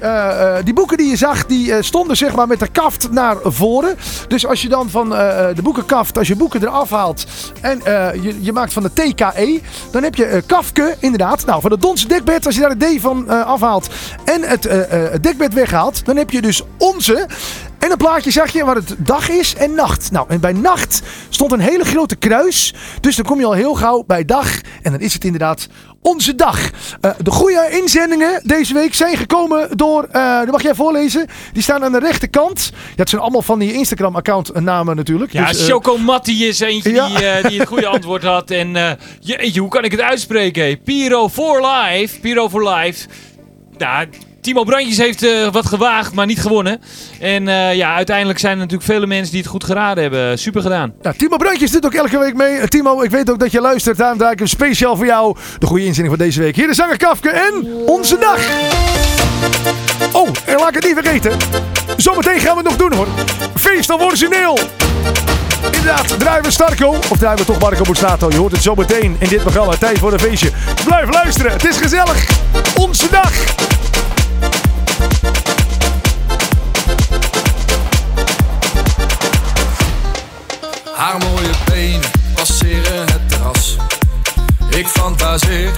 eh, eh, die boeken die je zag, die eh, stonden zeg maar met de kaft naar voren. Dus als je dan van de boekenkaft, als je boeken eraf haalt en je, je maakt van de TKE, dan heb je Kafke inderdaad. Nou, van het Donse dekbed, als je daar het D van afhaalt en het, het dekbed weghaalt, dan heb je dus onze. En een plaatje zag je waar het dag is en nacht. Nou, en bij nacht stond een hele grote kruis. Dus dan kom je al heel gauw bij dag. En dan is het inderdaad onze dag. Eh, de goede inzendingen deze week zijn gekomen door, eh dat mag jij voorlezen. Die staan aan de rechterkant. Ja, het zijn allemaal van die Instagram-account namen natuurlijk. Ja, Dus, eh, Choco Matti is eentje ja. die, eh, die het goede antwoord had. En eh, jeetje, hoe kan ik het uitspreken? Piro for Life. Piro for Life. Nou, Timo Brandjes heeft eh, wat gewaagd, maar niet gewonnen. En eh, ja, uiteindelijk zijn er natuurlijk vele mensen die het goed geraden hebben. Super gedaan. Nou, Timo Brandjes doet ook elke week mee. Eh, Timo, ik weet ook dat je luistert. Daarom draai ik hem speciaal voor jou. De goede inzending van deze week. Hier de zanger Kafke en Onze Dag. Oh, en laat ik het niet vergeten. Zometeen gaan we het nog doen hoor. Feest al origineel. Inderdaad, draaien we Starco. Of draaien we toch Marco Borsato. Je hoort het zometeen in dit programma. Tijd voor een feestje. Blijf luisteren. Het is gezellig. Onze Dag. Ik fantaseer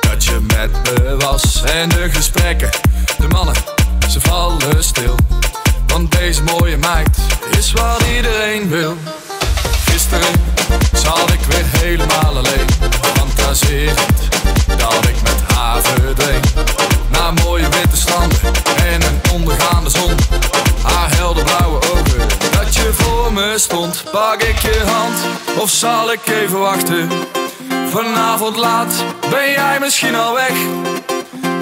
dat je met me was. En de gesprekken, de mannen, ze vallen stil. Want deze mooie meid is wat iedereen wil. Gisteren zat ik weer helemaal alleen. Fantaserend dat ik met haar verdween. Naar mooie witte stranden en een ondergaande zon. Haar helder blauwe ogen, dat je voor me stond. Pak ik je hand of zal ik even wachten? Vanavond laat ben jij misschien al weg.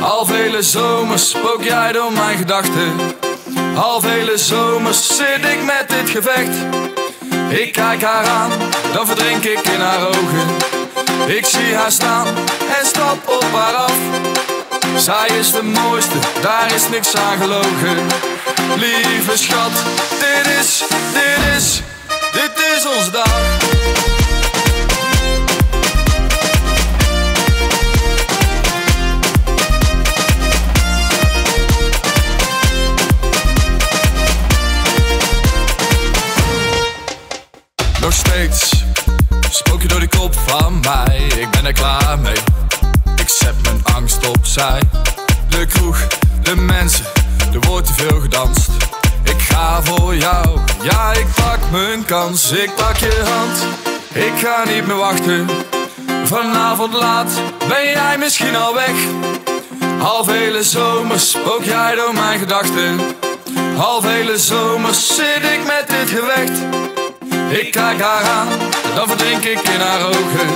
Al vele zomers spook jij door mijn gedachten. Al vele zomers zit ik met dit gevecht. Ik kijk haar aan, dan verdrink ik in haar ogen. Ik zie haar staan en stap op haar af. Zij is de mooiste, daar is niks aan gelogen. Lieve schat, dit is, dit is, dit is onze dag. Spook je door de kop van mij. Ik ben er klaar mee. Ik zet mijn angst opzij. De kroeg, de mensen, er wordt te veel gedanst. Ik ga voor jou, ja ik pak mijn kans. Ik pak je hand, ik ga niet meer wachten. Vanavond laat ben jij misschien al weg. Half hele zomer spook jij door mijn gedachten. Half hele zomer zit ik met dit gevecht. Ik kijk haar aan, dan verdrink ik in haar ogen.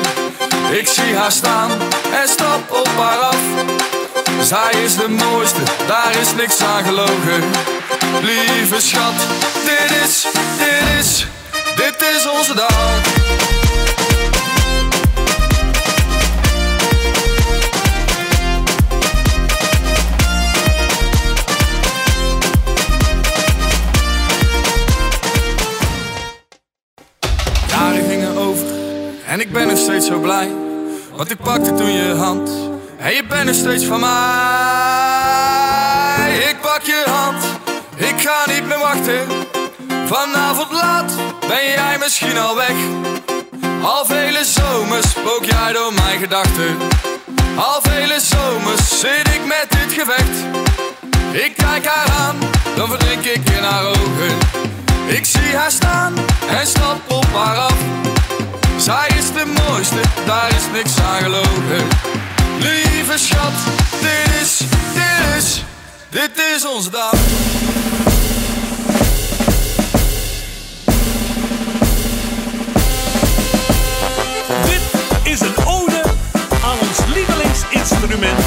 Ik zie haar staan en stap op haar af. Zij is de mooiste, daar is niks aan gelogen. Lieve schat, dit is, dit is, dit is onze dag. En ik ben nog steeds zo blij. Want ik pakte toen je hand en je bent nog steeds van mij. Ik pak je hand, ik ga niet meer wachten. Vanavond laat ben jij misschien al weg. Al vele zomers spook jij door mijn gedachten. Al vele zomers zit ik met dit gevecht. Ik kijk haar aan, dan verdrink ik in haar ogen. Ik zie haar staan en stap op haar af. Zij is de mooiste, daar is niks aan gelogen. Lieve schat, dit is, dit is, dit is onze dag. Dit is een ode aan ons lievelingsinstrument.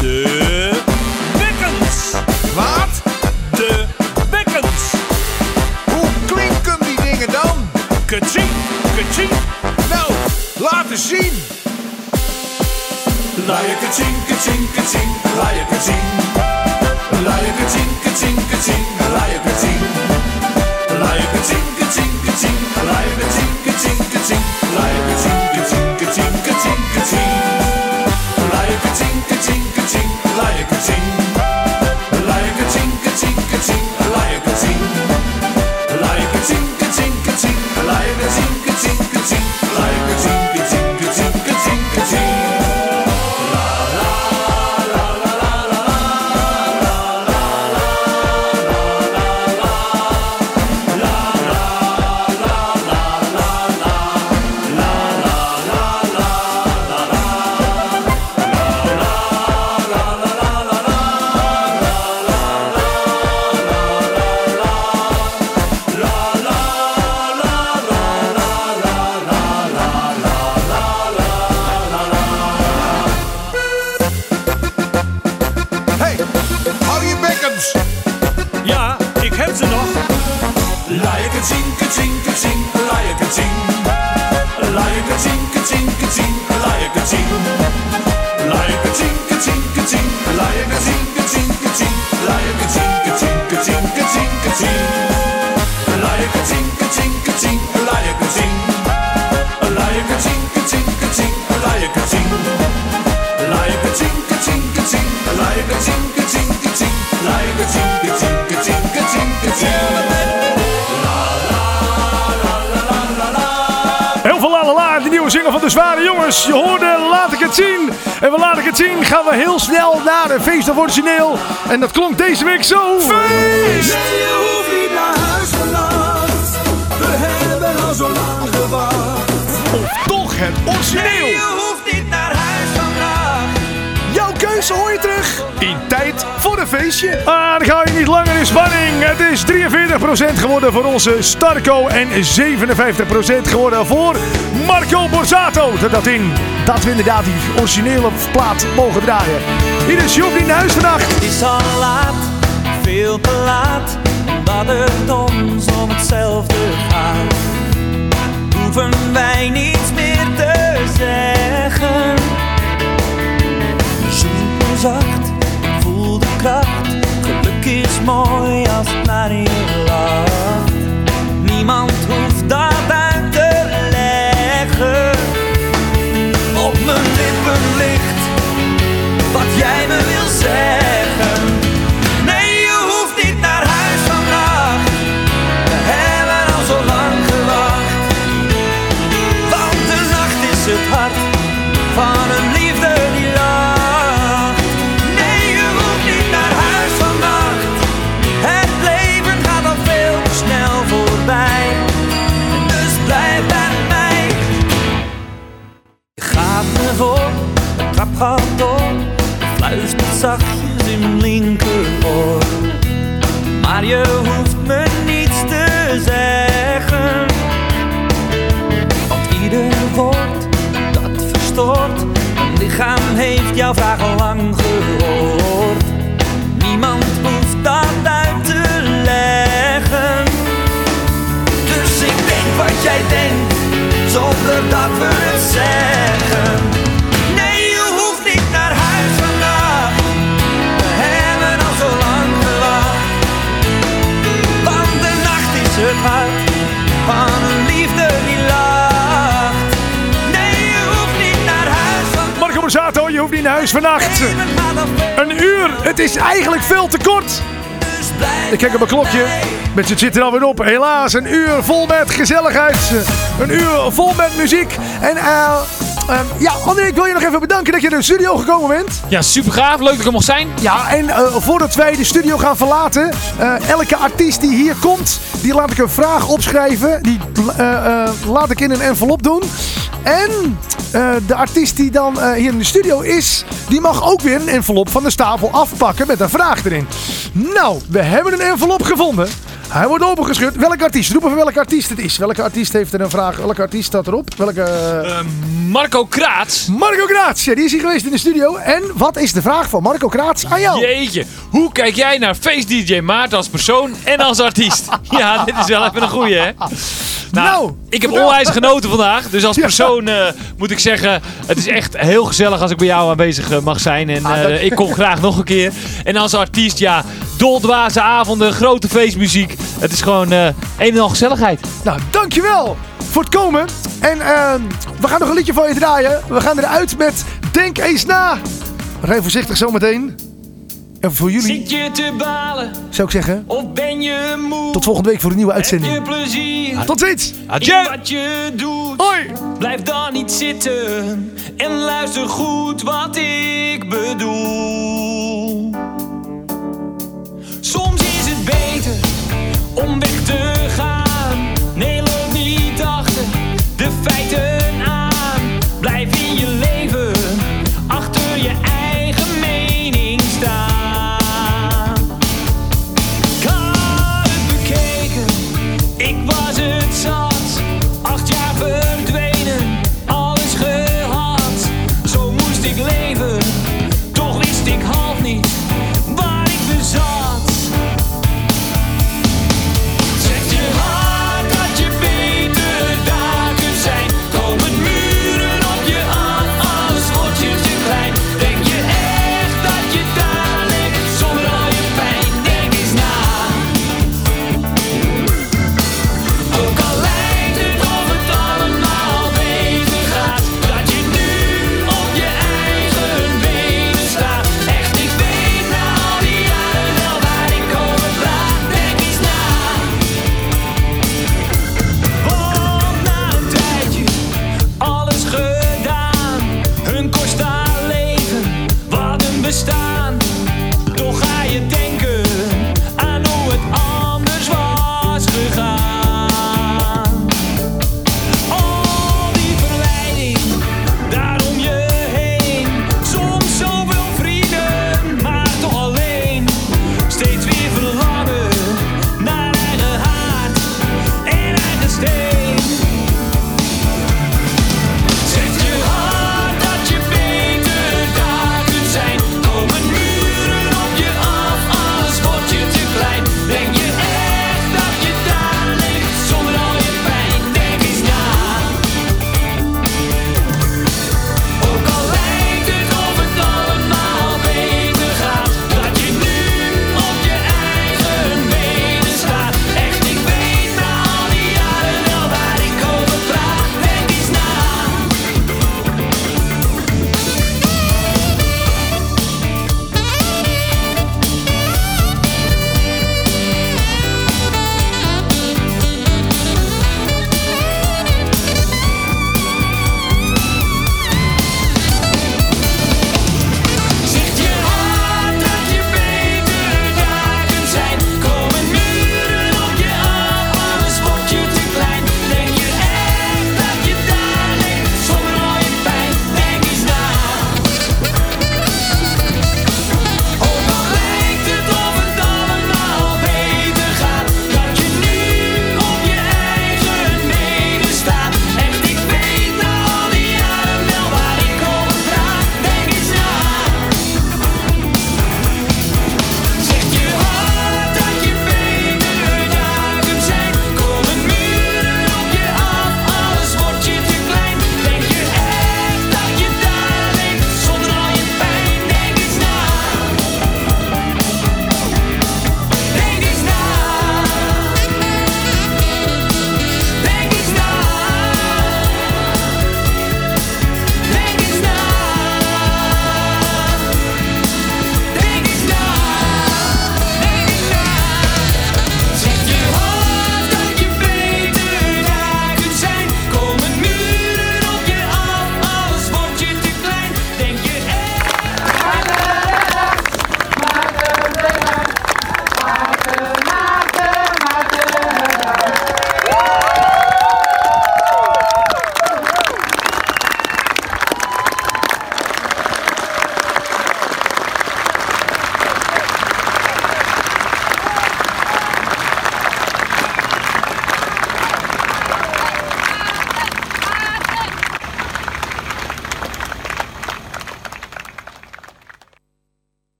De bekkens. Wat? De bekkens. Hoe klinken die dingen dan? Kaching, kaching. Nou, laat eens zien. Laaie kaching, kaching, kaching. Laaie kaching. Laaie kaching, kaching, kaching. Kaching, kaching, kaching. Of origineel. En dat klonk deze week zo. Feest! Nee, je hoeft niet naar huis vannacht. We hebben al zo lang gewacht. Toch het origineel. Je hoeft niet naar huis vannacht. Jouw keuze hoor je terug in tijd voor een feestje. Ah, dan ga je niet langer in spanning. Het is 43% geworden voor onze Starco en 57% geworden voor Marco Borsato. Dat in dat we inderdaad die originele plaat mogen draaien. Hier is Job de huis vannacht. Het is al laat, veel te laat, omdat dat het ons om hetzelfde gaat. Hoeven wij niets meer te zeggen. Zoek me zacht, voel de kracht. Geluk is mooi als het naar je me je hoeft niet naar huis vannacht. Een uur, het is eigenlijk veel te kort. Ik kijk op mijn klokje. Met z'n zit er alweer op. Helaas, een uur vol met gezelligheid. Een uur vol met muziek. En eh, eh, ja, André, ik wil je nog even bedanken dat je de studio gekomen bent. Ja, super gaaf. Leuk dat ik er mocht zijn. Ja, en eh, voordat wij de studio gaan verlaten, eh, elke artiest die hier komt, die laat ik een vraag opschrijven. Die laat ik in een envelop doen. En eh, de artiest die dan eh, hier in de studio is, die mag ook weer een envelop van de stapel afpakken met een vraag erin. Nou, we hebben een envelop gevonden. Hij wordt opengeschud. Welke artiest? Roep even welke artiest het is. Welke artiest heeft er een vraag? Welke artiest staat erop? Welke... eh, Eh, Marco Kraats. Marco Kraats. Ja, die is hier geweest in de studio. En wat is de vraag van Marco Kraats aan jou? Jeetje, hoe kijk jij naar Face DJ Maarten als persoon en als artiest? Ja, dit is wel even een goeie, hè? Nou, ik heb onwijs genoten vandaag. Dus als persoon eh, moet ik zeggen, het is echt heel gezellig als ik bij jou aanwezig eh, mag zijn. En Ah, eh, ik kom graag nog een keer. En als artiest, ja, doldwaze avonden, grote feestmuziek. Het is gewoon eh een en al gezelligheid. Nou, dankjewel voor het komen. En ehm, we gaan nog een liedje van je draaien. We gaan eruit met Denk eens na. We gaan voorzichtig zometeen. En voor jullie Zit je te balen zou ik zeggen, of ben je moe? tot volgende week voor een nieuwe Heb je uitzending. plezier Tot ziens. in Adieu! wat je doet? Hoi. Blijf dan niet zitten en luister goed wat ik bedoel. Soms is het beter om weg te gaan.